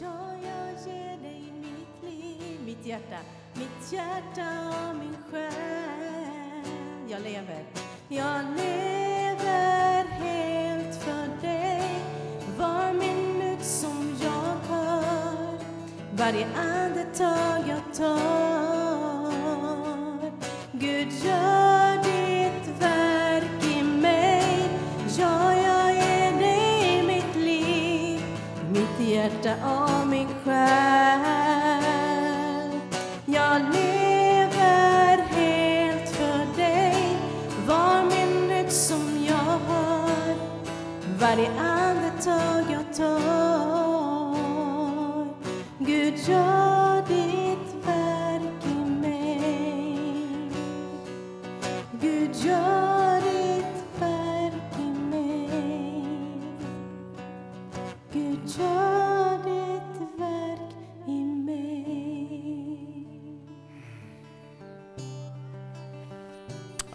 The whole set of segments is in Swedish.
Ja, jag ger dig mitt liv, mitt hjärta, mitt hjärta och min själ. Jag lever, jag lever helt för dig. Var minut som jag hör, varje andetag jag tar. Hjärta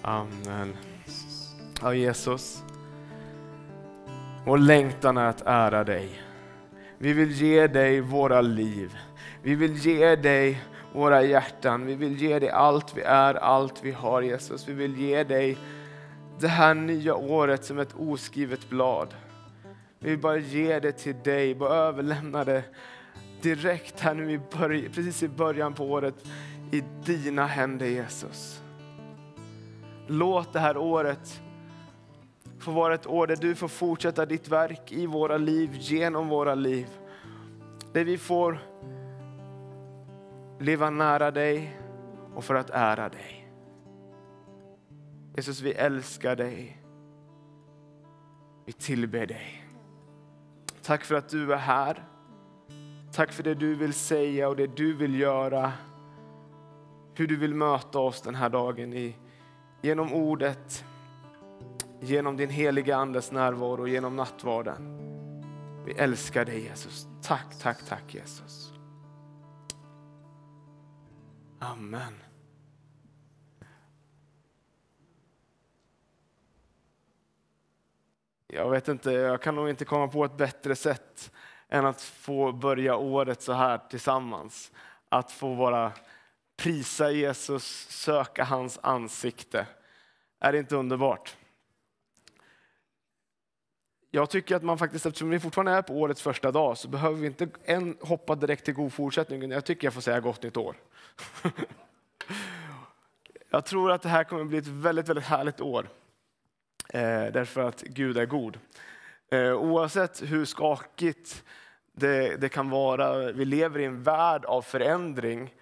Amen. Ja, Jesus. Vår längtan är att ära dig. Vi vill ge dig våra liv. Vi vill ge dig våra hjärtan. Vi vill ge dig allt vi är, allt vi har Jesus. Vi vill ge dig det här nya året som ett oskrivet blad. Vi vill bara ge det till dig, bara överlämna det direkt här nu i precis i början på året i dina händer Jesus. Låt det här året få vara ett år där du får fortsätta ditt verk i våra liv, genom våra liv. Där vi får leva nära dig och för att ära dig. Jesus, vi älskar dig. Vi tillber dig. Tack för att du är här. Tack för det du vill säga och det du vill göra. Hur du vill möta oss den här dagen i, genom ordet, genom din heliga Andes närvaro, genom nattvarden. Vi älskar dig Jesus. Tack, tack, tack Jesus. Amen. Jag vet inte, jag kan nog inte komma på ett bättre sätt än att få börja året så här tillsammans. Att få vara prisa Jesus, söka hans ansikte. Är det inte underbart? Jag tycker att man faktiskt, eftersom vi fortfarande är på årets första dag, så behöver vi inte än hoppa direkt till god fortsättning. Jag tycker jag får säga gott nytt år. jag tror att det här kommer bli ett väldigt, väldigt härligt år. Eh, därför att Gud är god. Eh, oavsett hur skakigt det, det kan vara, vi lever i en värld av förändring.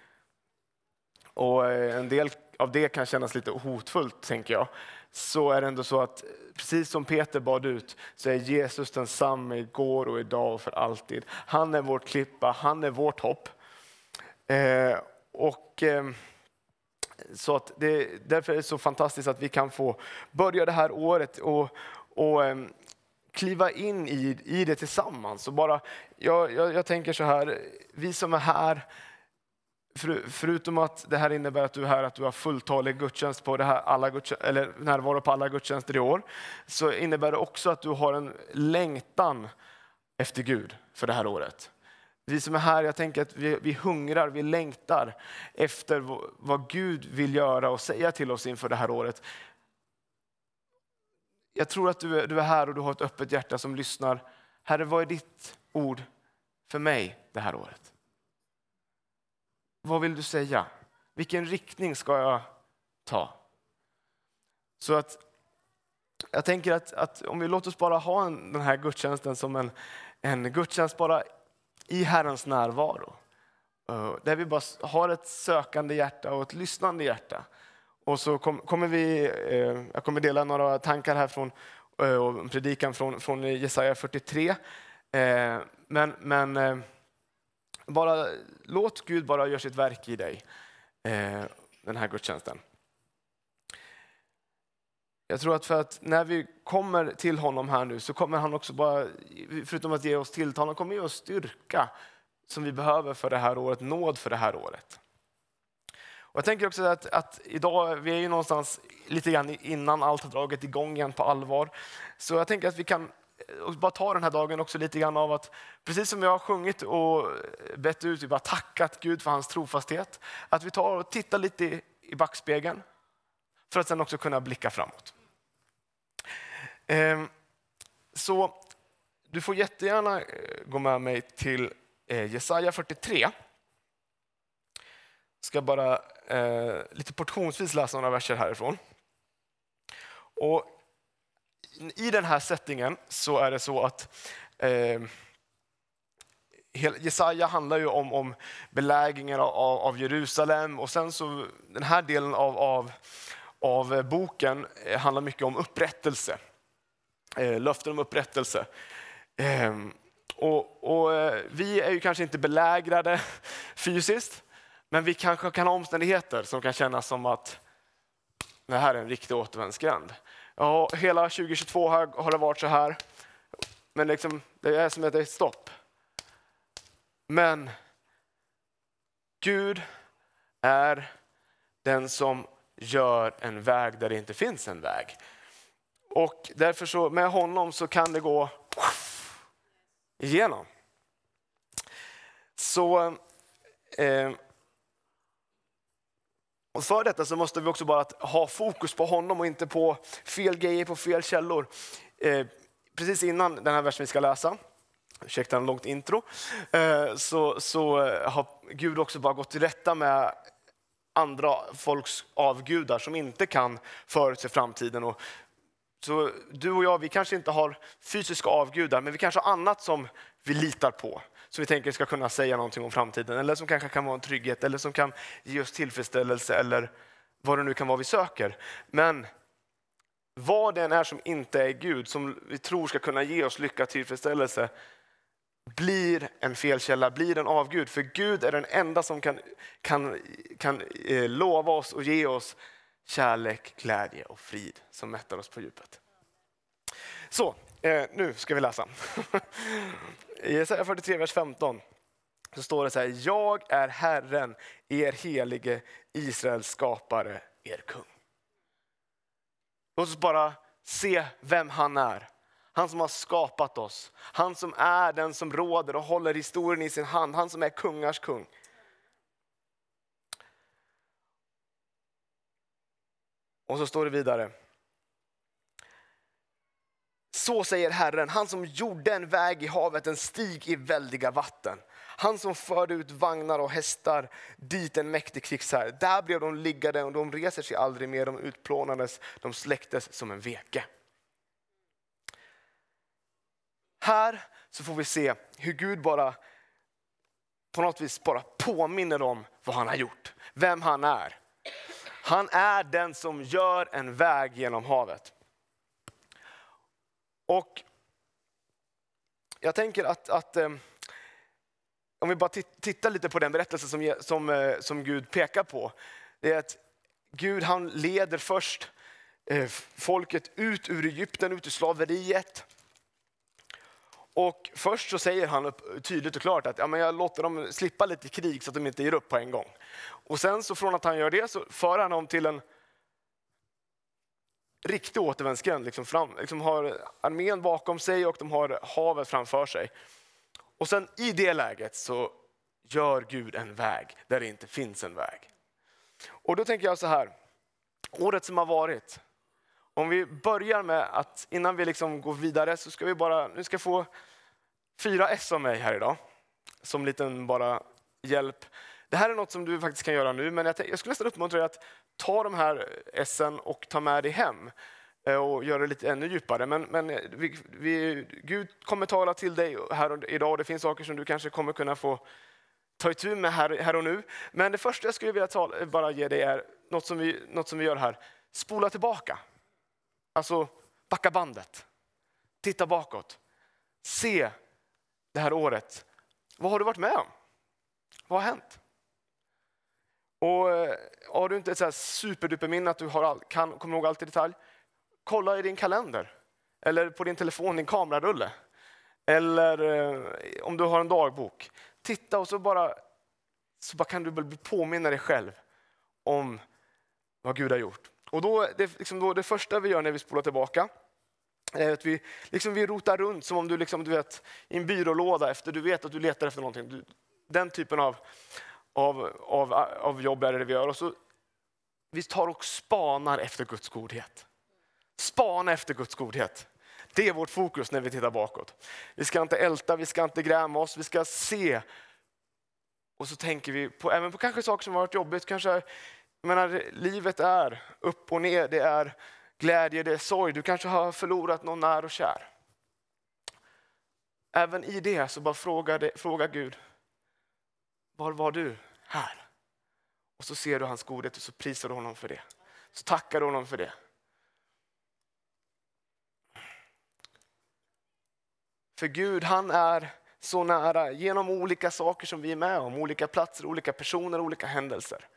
Och eh, en del av det kan kännas lite hotfullt, tänker jag. Så är det ändå så att precis som Peter bad ut så är Jesus densamme igår och idag och för alltid. Han är vårt klippa, han är vårt hopp. Eh, och eh, så att det, därför är det så fantastiskt att vi kan få börja det här året och, och eh, kliva in i, i det tillsammans. Och bara, jag, jag, jag tänker så här, vi som är här, för, förutom att det här innebär att du är här, att du har fulltalig gudstjänst på det här, alla gudstjänst, eller närvaro på alla gudstjänster i år, så innebär det också att du har en längtan efter Gud för det här året. Vi som är här, jag tänker att vi, vi hungrar, vi längtar efter vad, Gud vill göra och säga till oss inför det här året. Jag tror att du är, du är här och du har ett öppet hjärta som lyssnar. Herre, vad är ditt ord för mig det här året? Vad vill du säga? Vilken riktning ska jag ta? Så att jag tänker att, att om vi låter oss bara ha en, den här gudstjänsten som en, en gudstjänst bara i Herrens närvaro. Eh, där vi bara har ett sökande hjärta och ett lyssnande hjärta. Och så kom, kommer vi, eh, jag kommer dela några tankar här från eh, och en predikan från, från Jesaja 43. men men bara, låt Gud bara göra sitt verk i dig eh, den här gudstjänsten. Jag tror att för att när vi kommer till honom här nu så kommer han också bara, förutom att ge oss tilltal, han kommer ge oss styrka som vi behöver för det här året, nåd för det här året. Och jag tänker också att, att idag, vi är ju någonstans lite grann innan allt har dragit igång igen på allvar. Så jag tänker att vi kan och bara ta den här dagen också lite grann av att, precis som jag har sjungit och bett ut, vi bara tackat Gud för hans trofasthet, att vi tar och tittar lite i, i backspegeln för att sen också kunna blicka framåt. Ehm, så du får jättegärna eh, gå med mig till eh, Jesaja 43. Jag ska bara eh, lite portionsvis läsa några verser härifrån. Och i den här settingen så är det så att eh, Jesaja handlar ju om, om belägringen av, av, Jerusalem och sen så den här delen av, av, av boken eh, handlar mycket om upprättelse. Eh, löften om upprättelse. Eh, och, och, eh, vi är ju kanske inte belägrade fysiskt, men vi kanske kan ha omständigheter som kan kännas som att det här är en riktig återvändsgränd. Ja, hela 2022 har, har det varit så här, men liksom, det är som ett stopp. Men Gud är den som gör en väg där det inte finns en väg. Och därför så med honom så kan det gå igenom. Så eh, och för detta så måste vi också bara ha fokus på honom och inte på fel grejer, på fel källor. Eh, precis innan den här versen vi ska läsa, ursäkta en långt intro, eh, så, så eh, har Gud också bara gått till rätta med andra folks avgudar som inte kan förutse framtiden. Och så du och jag, vi kanske inte har fysiska avgudar, men vi kanske har annat som vi litar på som vi tänker ska kunna säga någonting om framtiden eller som kanske kan vara en trygghet eller som kan ge oss tillfredsställelse eller vad det nu kan vara vi söker. Men vad det än är som inte är Gud, som vi tror ska kunna ge oss lycka och tillfredsställelse, blir en felkälla, blir en avgud. För Gud är den enda som kan, kan, kan eh, lova oss och ge oss kärlek, glädje och frid som mättar oss på djupet. Så, eh, nu ska vi läsa. I Jesaja 43, vers 15 så står det så här, jag är Herren, er helige Israels skapare, er kung. Låt oss bara se vem han är. Han som har skapat oss. Han som är den som råder och håller historien i sin hand. Han som är kungars kung. Och så står det vidare. Så säger Herren, han som gjorde en väg i havet, en stig i väldiga vatten. Han som förde ut vagnar och hästar dit en mäktig krigsherre. Där blev de liggande och de reser sig aldrig mer, de utplånades, de släcktes som en veke. Här så får vi se hur Gud bara på något vis bara påminner om vad han har gjort, vem han är. Han är den som gör en väg genom havet. Och jag tänker att, att eh, om vi bara tittar lite på den berättelse som, som, eh, som Gud pekar på. Det är att Gud han leder först eh, folket ut ur Egypten, ut ur slaveriet. Och först så säger han tydligt och klart att ja, men jag låter dem slippa lite krig så att de inte ger upp på en gång. Och sen så från att han gör det så för han dem till en riktig återvändsgränd. Liksom fram, liksom har armén bakom sig och de har havet framför sig. Och sen i det läget så gör Gud en väg där det inte finns en väg. Och då tänker jag så här, året som har varit, om vi börjar med att innan vi liksom går vidare så ska vi bara, nu ska få fyra S av mig här idag som liten bara hjälp. Det här är något som du faktiskt kan göra nu, men jag, jag skulle nästan uppmuntra dig att ta de här essen och ta med dig hem eh, och göra det lite ännu djupare. Men, men eh, vi, vi, Gud kommer tala till dig här och idag. Det finns saker som du kanske kommer kunna få ta itu med här, här och nu. Men det första jag skulle vilja tala, bara ge dig är något som, vi, något som vi gör här. Spola tillbaka. Alltså backa bandet. Titta bakåt. Se det här året. Vad har du varit med om? Vad har hänt? Och eh, har du inte ett superduperminne att du har all, kan, kommer ihåg allt i detalj, kolla i din kalender eller på din telefon, din kamerarulle. Eller eh, om du har en dagbok. Titta och så bara, så bara kan du påminna dig själv om vad Gud har gjort. Och då, det, liksom då, det första vi gör när vi spolar tillbaka, är att vi, liksom vi rotar runt som om du, liksom, du vet, i en byrålåda efter du vet att du letar efter någonting. Du, den typen av, av, av, av jobb är det vi gör. Och så, vi tar och spanar efter Guds godhet. Spana efter Guds godhet. Det är vårt fokus när vi tittar bakåt. Vi ska inte älta, vi ska inte gräma oss, vi ska se. Och så tänker vi på, även på kanske saker som har varit jobbigt. Kanske, menar, livet är upp och ner, det är glädje, det är sorg. Du kanske har förlorat någon när och kär. Även i det så bara fråga, det, fråga Gud, var var du här? Och så ser du hans godhet och så prisar du honom för det. Så tackar du honom för det. För Gud han är så nära genom olika saker som vi är med om, olika platser, olika personer, olika händelser.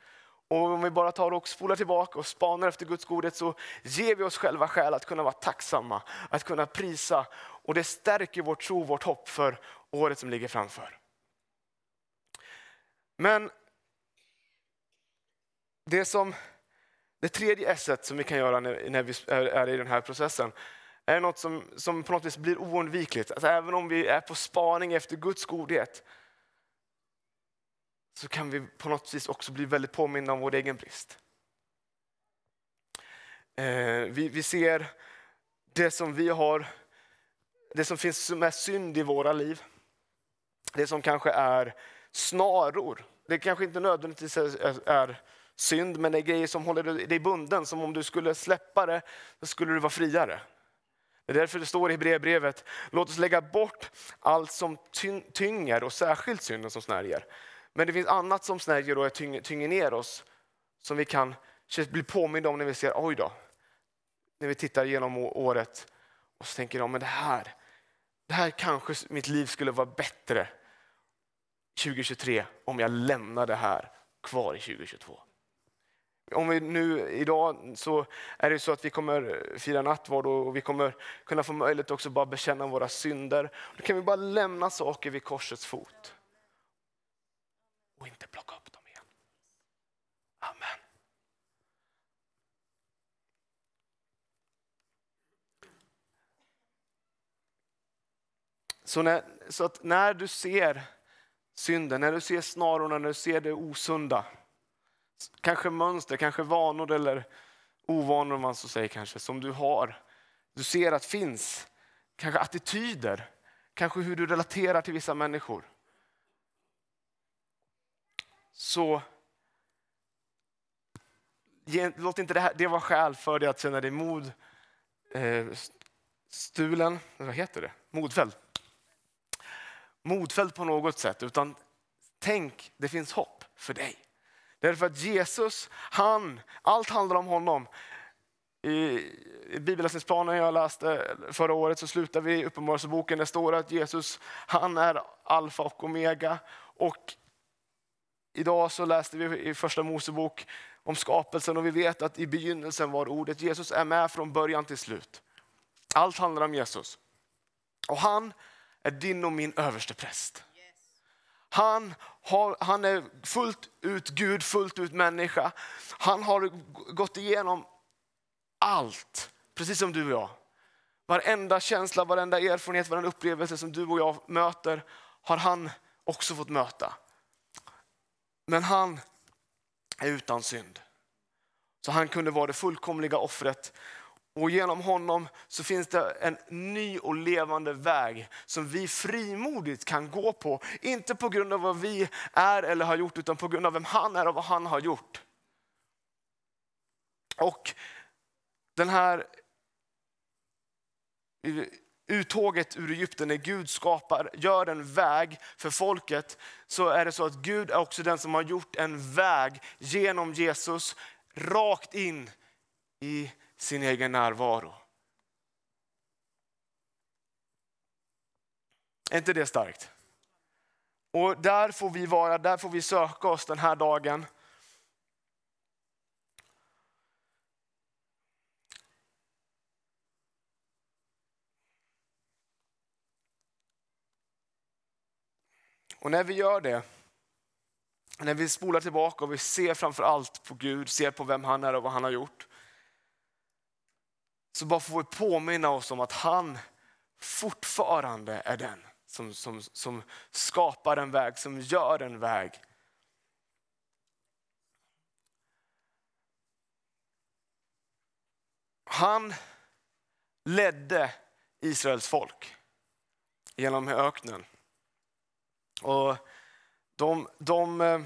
Och om vi bara tar och spolar tillbaka och spanar efter Guds godhet så ger vi oss själva skäl att kunna vara tacksamma, att kunna prisa. Och det stärker vår tro, vårt hopp för året som ligger framför. Men det, som, det tredje S som vi kan göra när, när vi är i den här processen är något som, som på något vis blir oundvikligt. Alltså även om vi är på spaning efter Guds godhet så kan vi på något vis också bli väldigt påminna om vår egen brist. Eh, vi, vi ser det som vi har, det som finns som är synd i våra liv. Det som kanske är snaror. Det kanske inte nödvändigtvis är, är synd, men det är grejer som håller dig bunden. Som om du skulle släppa det, så skulle du vara friare. Det är därför det står i brevbrevet, låt oss lägga bort allt som tynger och särskilt synden som snärjer. Men det finns annat som snärjer och tynger, tynger ner oss som vi kan bli påminna om när vi ser, oj då, när vi tittar genom året och så tänker ja men det här, det här kanske mitt liv skulle vara bättre 2023 om jag lämnar det här kvar i 2022. Om vi nu idag så är det så att vi kommer fira nattvard och vi kommer kunna få möjlighet också bara bekänna våra synder. Då kan vi bara lämna saker vid korsets fot. Och inte plocka upp dem igen. Amen. Så, när, så att när du ser synden, när du ser snarorna, när du ser det osunda kanske mönster, kanske vanor eller ovanor man så säger kanske, som du har. Du ser att finns. Kanske attityder, kanske hur du relaterar till vissa människor. Så låt inte det, här, det vara skäl för dig att känna dig mod, eh, stulen, vad heter det? Modfälld. Modfälld på något sätt, utan tänk, det finns hopp för dig. Därför att Jesus, han, allt handlar om honom. I, i bibelläsningsplanen jag läste förra året så slutar vi i Uppenbarelseboken. Det står att Jesus, han är alfa och omega. Och idag så läste vi i första Mosebok om skapelsen och vi vet att i begynnelsen var ordet. Jesus är med från början till slut. Allt handlar om Jesus. Och han är din och min överste präst. Han, har, han är fullt ut Gud, fullt ut människa. Han har gått igenom allt, precis som du och jag. Varenda känsla, varenda erfarenhet, varenda upplevelse som du och jag möter har han också fått möta. Men han är utan synd. Så han kunde vara det fullkomliga offret och genom honom så finns det en ny och levande väg som vi frimodigt kan gå på. Inte på grund av vad vi är eller har gjort utan på grund av vem han är och vad han har gjort. Och den här uttåget ur Egypten när Gud skapar, gör en väg för folket så är det så att Gud är också den som har gjort en väg genom Jesus rakt in i sin egen närvaro. Är inte det starkt? Och där får vi vara, där får vi söka oss den här dagen. Och när vi gör det, när vi spolar tillbaka och vi ser framför allt på Gud, ser på vem han är och vad han har gjort, så bara får vi påminna oss om att han fortfarande är den som, som, som skapar en väg, som gör en väg. Han ledde Israels folk genom öknen. Och de, de, eh,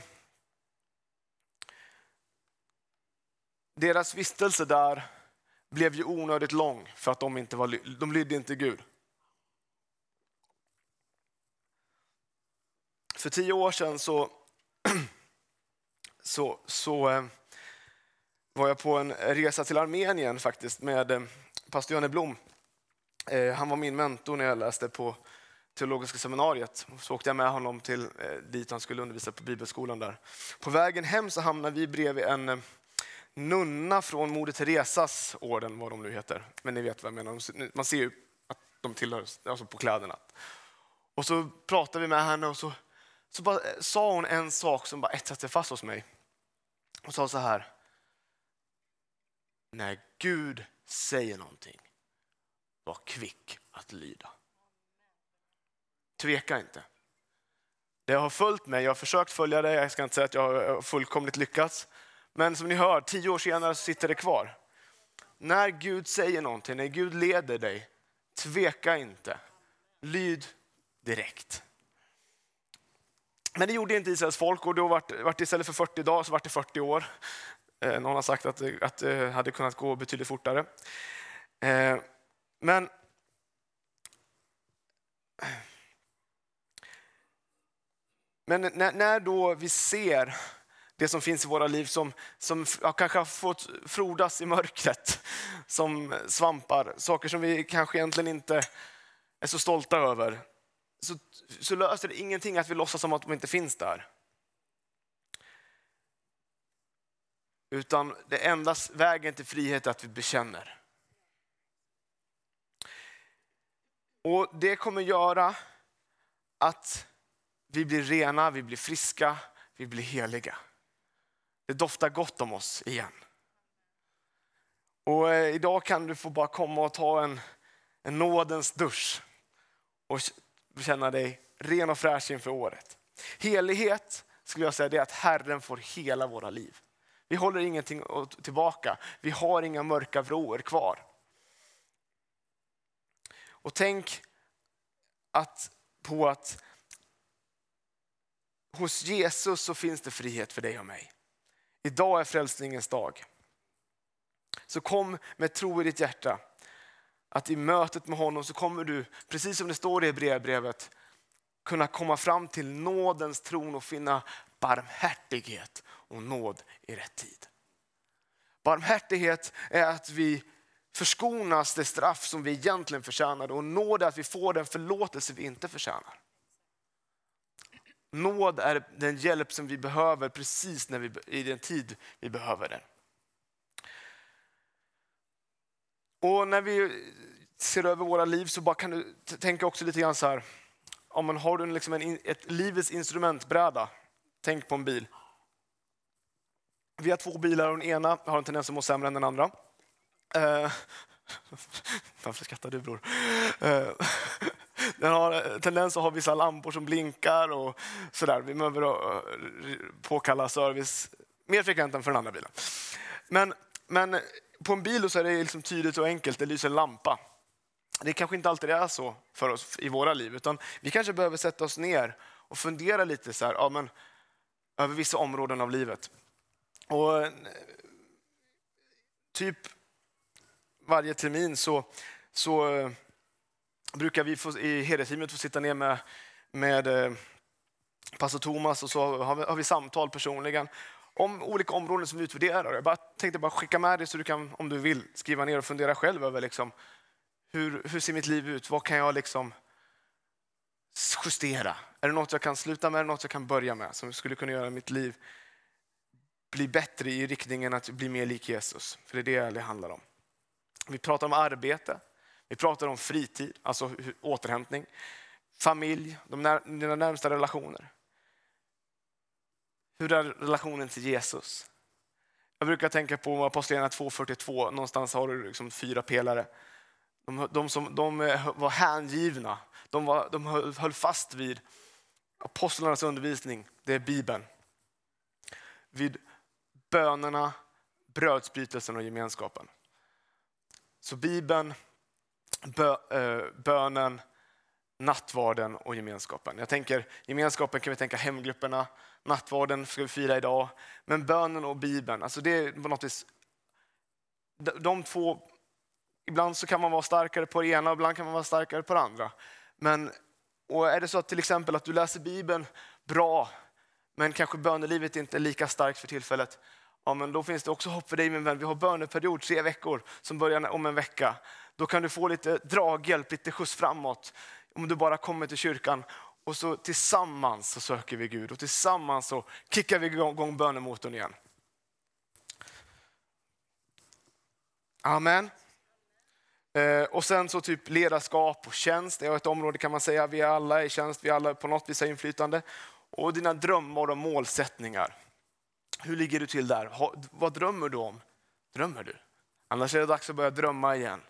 deras vistelse där blev ju onödigt lång för att de, inte var, de lydde inte Gud. För tio år sedan så, så, så eh, var jag på en resa till Armenien faktiskt med eh, pastor Janne Blom. Eh, han var min mentor när jag läste på teologiska seminariet. Så åkte jag med honom till dit han skulle undervisa på bibelskolan där. På vägen hem så hamnade vi bredvid en nunna från Moder Teresas orden, vad de nu heter. Men ni vet vad jag menar. Man ser ju att de tillhör, alltså på kläderna. Och så pratade vi med henne och så så bara, eh, sa hon en sak som bara etsade sig fast hos mig. Hon sa så här. När Gud säger någonting, var kvick att lyda. Tveka inte. Det har följt mig, jag har försökt följa det, jag ska inte säga att jag har fullkomligt lyckats. Men som ni hör, tio år senare så sitter det kvar. När Gud säger någonting, när Gud leder dig, tveka inte. Lyd direkt. Men det gjorde inte Israels folk och då vart, vart det istället för 40 dagar så vart det 40 år. Eh, någon har sagt att, att det hade kunnat gå betydligt fortare. Eh, men Men när, när, då vi ser det som finns i våra liv som, som kanske har fått frodas i mörkret, som svampar, saker som vi kanske egentligen inte är så stolta över, så, så löser det ingenting att vi låtsas som att de inte finns där. Utan det enda vägen till frihet är att vi bekänner. Och Det kommer göra att vi blir rena, vi blir friska, vi blir heliga. Det doftar gott om oss igen. Och eh, idag kan du få bara komma och ta en, en nådens dusch och känna dig ren och fräsch inför året. Helighet skulle jag säga det är att Herren får hela våra liv. Vi håller ingenting tillbaka. Vi har inga mörka vrår kvar. Och tänk att, på att hos Jesus så finns det frihet för dig och mig. Idag är frälsningens dag. Så kom med tro i ditt hjärta att i mötet med honom så kommer du, precis som det står i brevbrevet, kunna komma fram till nådens tron och finna barmhärtighet och nåd i rätt tid. Barmhärtighet är att vi förskonas det straff som vi egentligen förtjänade och nåd är att vi får den förlåtelse vi inte förtjänar. Nåd är den hjälp som vi behöver precis när vi, i den tid vi behöver den. Och när vi ser över våra liv så bara kan du tänka också lite grann så här. Om man har du liksom en, ett livets instrumentbräda, tänk på en bil. Vi har två bilar och den ena har en tendens att må sämre än den andra. Eh, varför skrattar du bror? Eh, den har eh, tendens att ha vissa lampor som blinkar och sådär. Vi behöver eh, påkalla service mer frekvent än för den andra bilen. Men, men på en bil så är det liksom tydligt och enkelt, det lyser en lampa. Det kanske inte alltid är så för oss i våra liv, utan vi kanske behöver sätta oss ner och fundera lite så här, ja, men, över vissa områden av livet. Och eh, typ varje termin så, så brukar vi få, i hedersteamet få sitta ner med, med eh, pastor Thomas och så har vi, har vi samtal personligen om olika områden som vi utvärderar. Jag bara tänkte bara skicka med dig så du kan, om du vill, skriva ner och fundera själv över liksom, hur, hur ser mitt liv ut? Vad kan jag liksom justera? Är det något jag kan sluta med? Är det något jag kan börja med som skulle kunna göra mitt liv bli bättre i riktningen att bli mer lik Jesus? För det är det det handlar om. Vi pratar om arbete, vi pratar om fritid, alltså återhämtning, familj, de när, dina närmsta relationer. Hur är relationen till Jesus? Jag brukar tänka på Apostlagärningarna 2.42, någonstans har du liksom fyra pelare. De, de, som, de var hängivna, de, var, de höll, fast vid apostlarnas undervisning, det är Bibeln. Vid bönerna, brödsbrytelsen och gemenskapen. Så Bibeln, Eh, bönen, nattvarden och gemenskapen. Jag tänker gemenskapen kan vi tänka hemgrupperna, nattvarden ska vi fira idag, men bönen och Bibeln, alltså det är på något vis, de två, ibland så kan man vara starkare på det ena och ibland kan man vara starkare på det andra. Men och är det så att till exempel att du läser Bibeln bra, men kanske bönelivet inte är lika starkt för tillfället, ja, men då finns det också hopp för dig min vän. Vi har böneperiod tre veckor som börjar om en vecka. Då kan du få lite draghjälp, lite skjuts framåt om du bara kommer till kyrkan och så tillsammans så söker vi Gud och tillsammans så kickar vi igång, bönemotorn igen. Amen. Eh, och sen så typ ledarskap och tjänst, det är ett område kan man säga, vi är alla i tjänst, vi alla på något vis har inflytande. Och dina drömmar och målsättningar. Hur ligger du till där? vad drömmer du om? Drömmer du? Annars är det dags att börja drömma igen.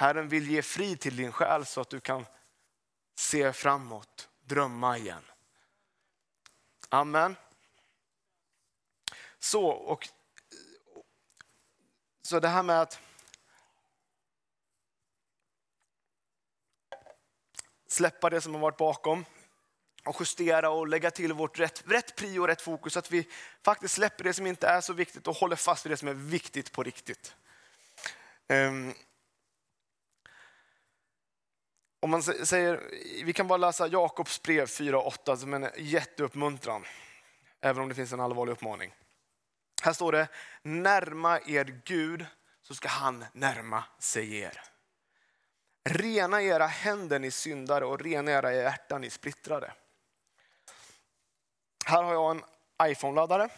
Herren vill ge fri till din själ så att du kan se framåt, drömma igen. Amen. Så, och, så det här med att släppa det som har varit bakom och justera och lägga till vårt rätt, rätt prio och rätt fokus. Så att vi faktiskt släpper det som inte är så viktigt och håller fast vid det som är viktigt på riktigt. Um, om man säger, vi kan bara läsa Jakobs brev 4.8 som en jätteuppmuntran. Även om det finns en allvarlig uppmaning. Här står det, närma er Gud så ska han närma sig er. Rena era händer ni syndare och rena era hjärtan ni splittrade. Här har jag en iPhone-laddare.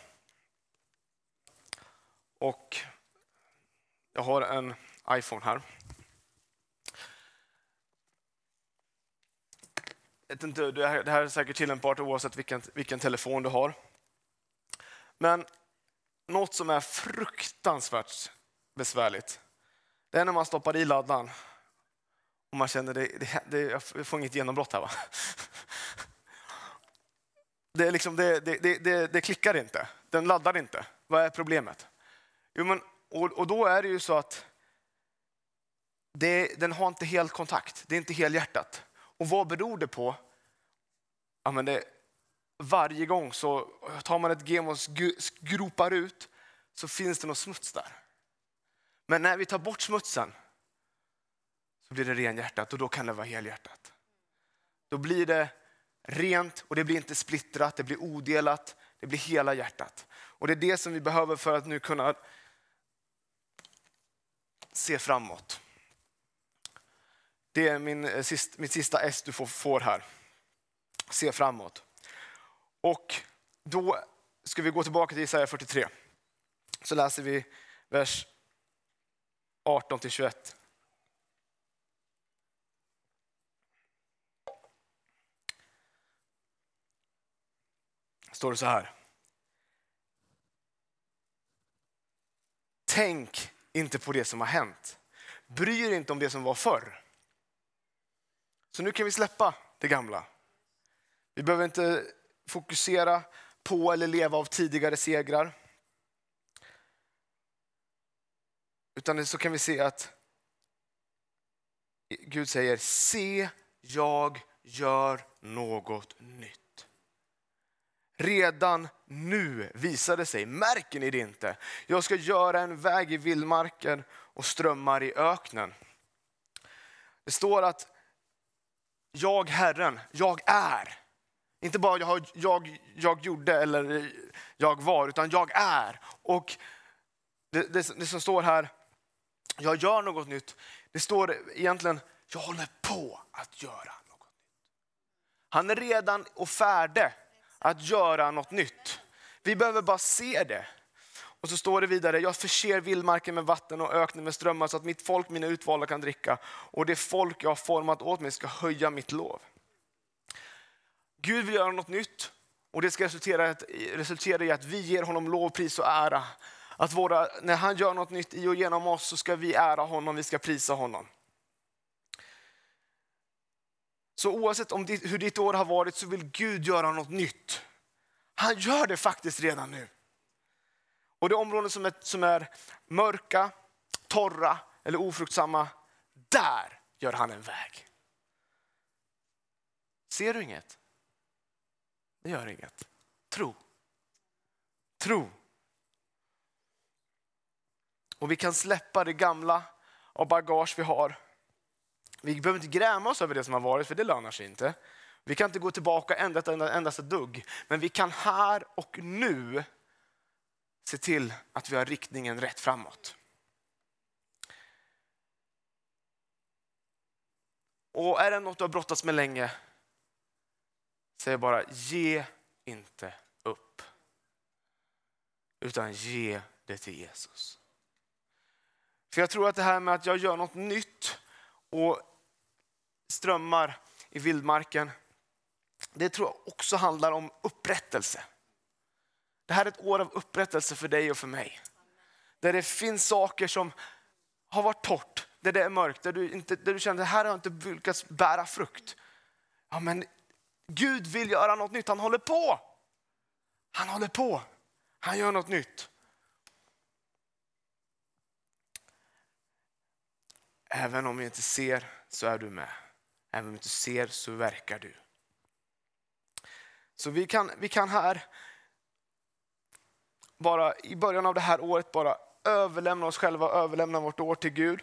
Och jag har en iPhone här. Det här är säkert tillämpbart oavsett vilken, vilken telefon du har. Men något som är fruktansvärt besvärligt, det är när man stoppar i laddaren och man känner det, det, det jag får inget genombrott här. Va? Det, är liksom, det, det, det, det klickar inte, den laddar inte. Vad är problemet? Jo, men, och, och då är det ju så att det, den har inte helt kontakt, det är inte helhjärtat. Och vad beror det på? Ja, men det, varje gång så tar man ett gem och gropar ut så finns det något smuts där. Men när vi tar bort smutsen så blir det renhjärtat och då kan det vara helhjärtat. Då blir det rent och det blir inte splittrat, det blir odelat, det blir hela hjärtat. Och det är det som vi behöver för att nu kunna se framåt. Det är min, eh, sist, mitt sista S du får här. Se framåt. Och då ska vi gå tillbaka till Isaiah 43. Så läser vi vers 18 till 21. står det så här. Tänk inte på det som har hänt. Bry er inte om det som var förr. Så nu kan vi släppa det gamla. Vi behöver inte fokusera på eller leva av tidigare segrar. Utan så kan vi se att Gud säger, se jag gör något nytt. Redan nu visar det sig, märker ni det inte? Jag ska göra en väg i vildmarken och strömmar i öknen. Det står att jag Herren, jag är. Inte bara jag, jag, jag gjorde eller jag var, utan jag är. Och det, det, det som står här, jag gör något nytt. Det står egentligen, jag håller på att göra något nytt. Han är redan och färdig att göra något nytt. Vi behöver bara se det. Och så står det vidare, jag förser vildmarken med vatten och öknen med strömmar så att mitt folk, mina utvalda kan dricka. Och det folk jag har format åt mig ska höja mitt lov. Gud vill göra något nytt Och det ska resultera, i att- resultera i att vi ger honom lov, pris och ära. Att våra, när han gör något nytt i och genom oss så ska vi ära honom, vi ska prisa honom. Så oavsett om ditt, hur ditt år har varit så vill Gud göra något nytt. Han gör det faktiskt redan nu. Och det områden som är, som är mörka, torra eller ofruktsamma, där gör han en väg. Ser du inget? Det gör inget. Tro. Tro. Och vi kan släppa det gamla och bagage vi har. Vi behöver inte gräma oss över det som har varit, för det lönar sig inte. Vi kan inte gå tillbaka endast, endast ett dugg. Men vi kan här och nu se till att vi har riktningen rätt framåt. Och är det något du har brottats med länge, säg bara ge inte upp. Utan ge det till Jesus. För jag tror att det här med att jag gör något nytt och strömmar i vildmarken, det tror jag också handlar om upprättelse. Det här är ett år av upprättelse för dig och för mig. Där det finns saker som har varit torrt, där det är mörkt, där du, inte, där du känner att här har jag inte lyckats bära frukt. Ja, men Gud vill göra något nytt, han håller på. Han håller på, han gör något nytt. Även om vi inte ser så är du med. Även om vi inte ser så verkar du. Så vi kan, vi kan här bara i början av det här året bara överlämna oss själva, överlämna vårt år till Gud.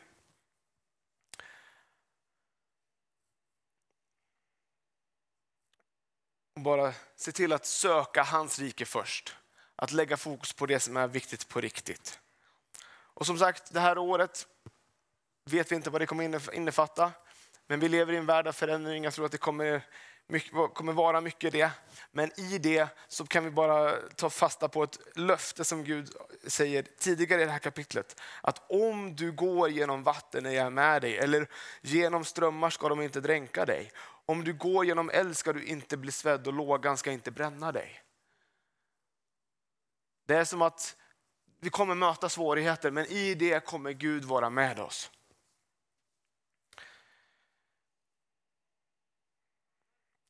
Och bara se till att söka hans rike först. Att lägga fokus på det som är viktigt på riktigt. Och som sagt, det här året vet vi inte vad det kommer innefatta. Men vi lever i en värld av förändring. Jag tror att det kommer, mycket, kommer vara mycket det. Men i det så kan vi bara ta fasta på ett löfte som Gud säger tidigare i det här kapitlet. Att om du går genom vatten är jag med dig. Eller genom strömmar ska de inte dränka dig. Om du går genom eld ska du inte bli svedd och lågan ska inte bränna dig. Det är som att vi kommer möta svårigheter men i det kommer Gud vara med oss.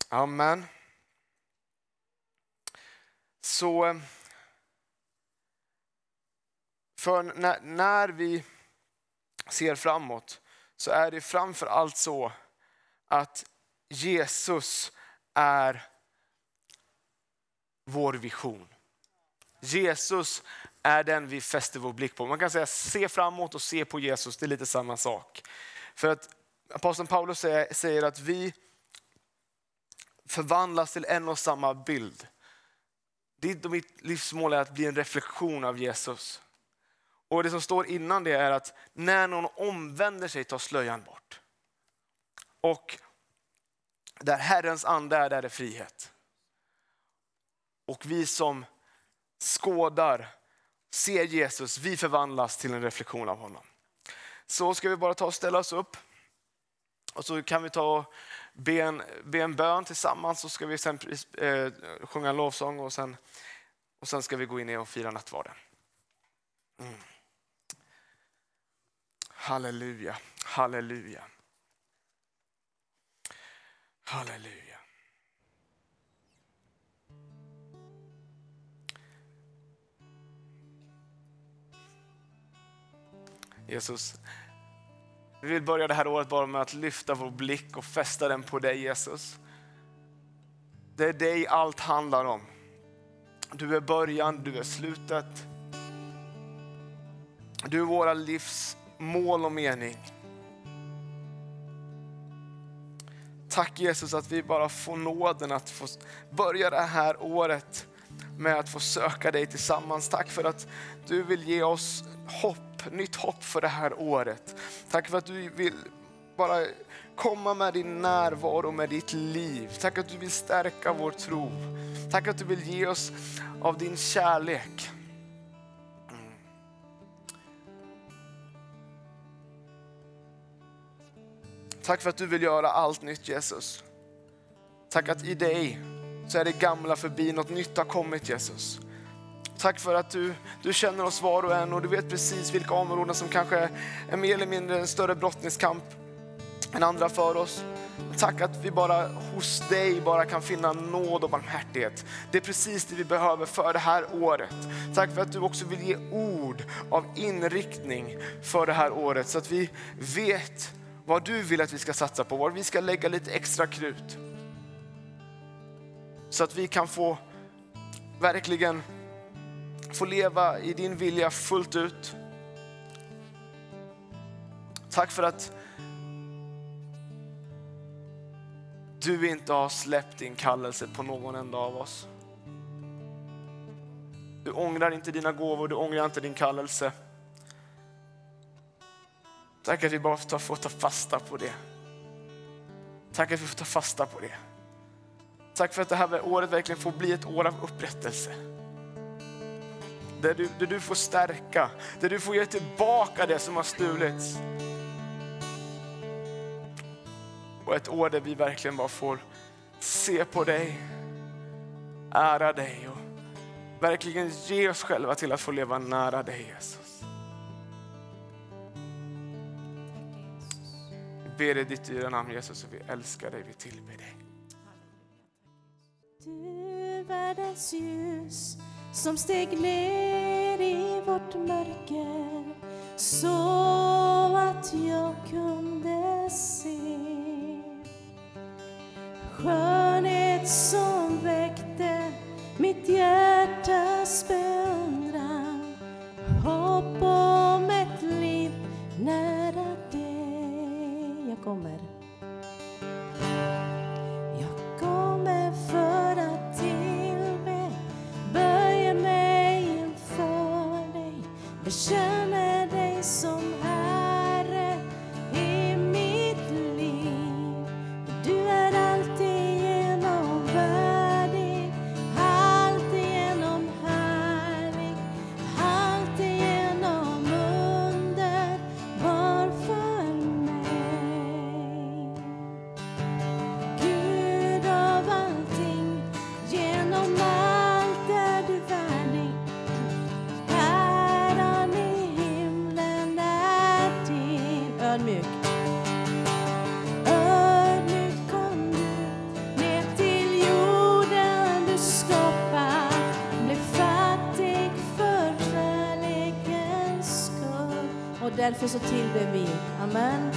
Amen. Så eh, för när, när vi ser framåt så är det framför allt så att Jesus är vår vision. Jesus är den vi fäster vår blick på. Man kan säga se framåt och se på Jesus, det är lite samma sak. För att aposteln Paulus säger, säger att vi förvandlas till en och samma bild. Ditt och mitt livsmål är att bli en reflektion av Jesus. Och det som står innan det är att när någon omvänder sig tar slöjan bort. Och där Herrens ande är, där är frihet. Och vi som skådar, ser Jesus, vi förvandlas till en reflektion av honom. Så ska vi bara ta och ställa oss upp. Och så kan vi ta och be en, be en bön tillsammans så ska vi sen eh, sjunga en lovsång och sen, och sen ska vi gå in och fira nattvarden. Mm. Halleluja, halleluja. Halleluja. Jesus, vi vill börja det här året bara med att lyfta vår blick och fästa den på dig Jesus. Det är dig allt handlar om. Du är början, du är slutet. Du är våra livs mål och mening. Tack Jesus att vi bara får nåden att få börja det här året med att få söka dig tillsammans. Tack för att du vill ge oss hopp, nytt hopp för det här året. Tack för att du vill bara komma med din närvaro, med ditt liv. Tack att du vill stärka vår tro. Tack att du vill ge oss av din kärlek. Tack för att du vill göra allt nytt Jesus. Tack att i dig så är det gamla förbi, något nytt har kommit Jesus. Tack för att du, du känner oss var och en och du vet precis vilka områden som kanske är mer eller mindre en större brottningskamp än andra för oss. Tack att vi bara hos dig bara kan finna nåd och barmhärtighet. Det är precis det vi behöver för det här året. Tack för att du också vill ge ord av inriktning för det här året så att vi vet vad du vill att vi ska satsa på, var vi ska lägga lite extra krut. Så att vi kan få verkligen få leva i din vilja fullt ut. Tack för att du inte har släppt din kallelse på någon enda av oss. Du ångrar inte dina gåvor, du ångrar inte din kallelse. Tack att vi bara får ta, fasta på det. Tack att vi får ta fasta på det. Tack för att det här året verkligen får bli ett år av upprättelse. Där du, där du får stärka, där du får ge tillbaka det som har stulits. Och ett år där vi verkligen bara får se på dig, ära dig och verkligen ge oss själva till att få leva nära dig Jesus. Vi ber i ditt dyra namn Jesus och vi älskar dig, vi tillber dig. Du världens ljus som steg ner i vårt mörker så att jag kunde se skönhet som väckte mitt hjärtas beundran. Hopp om ett liv nära dig. Jag kommer. Bekänner därför så tillber vi. Amen.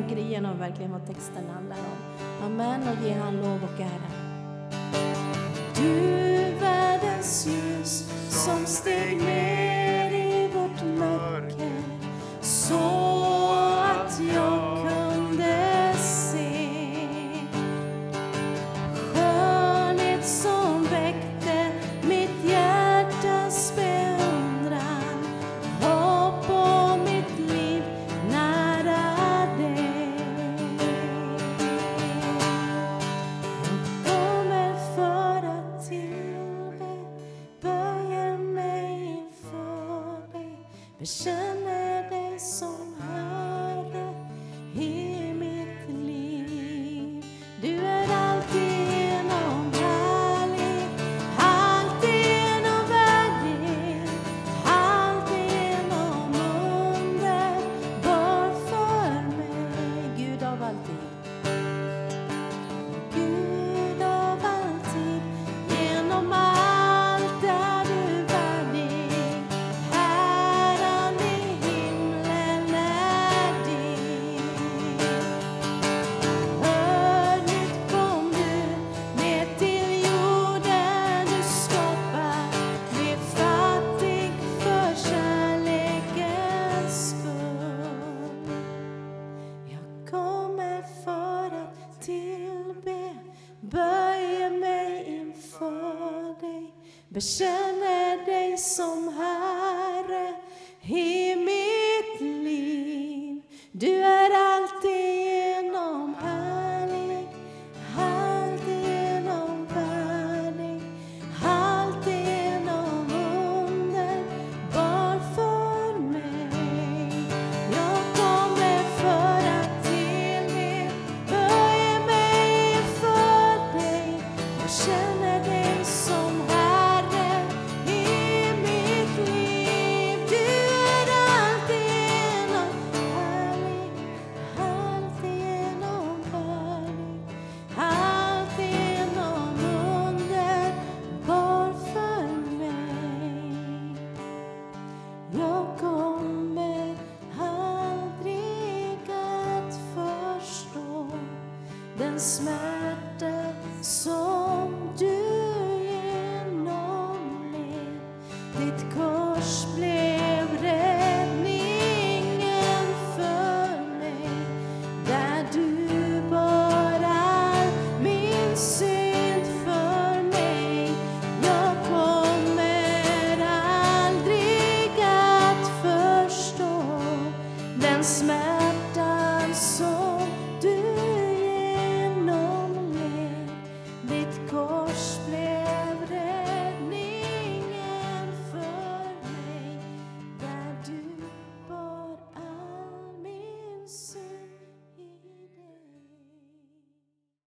Tänker igenom verkligen vad texten handlar om. Amen och ge han lov och ära. Du världens ljus som steg ner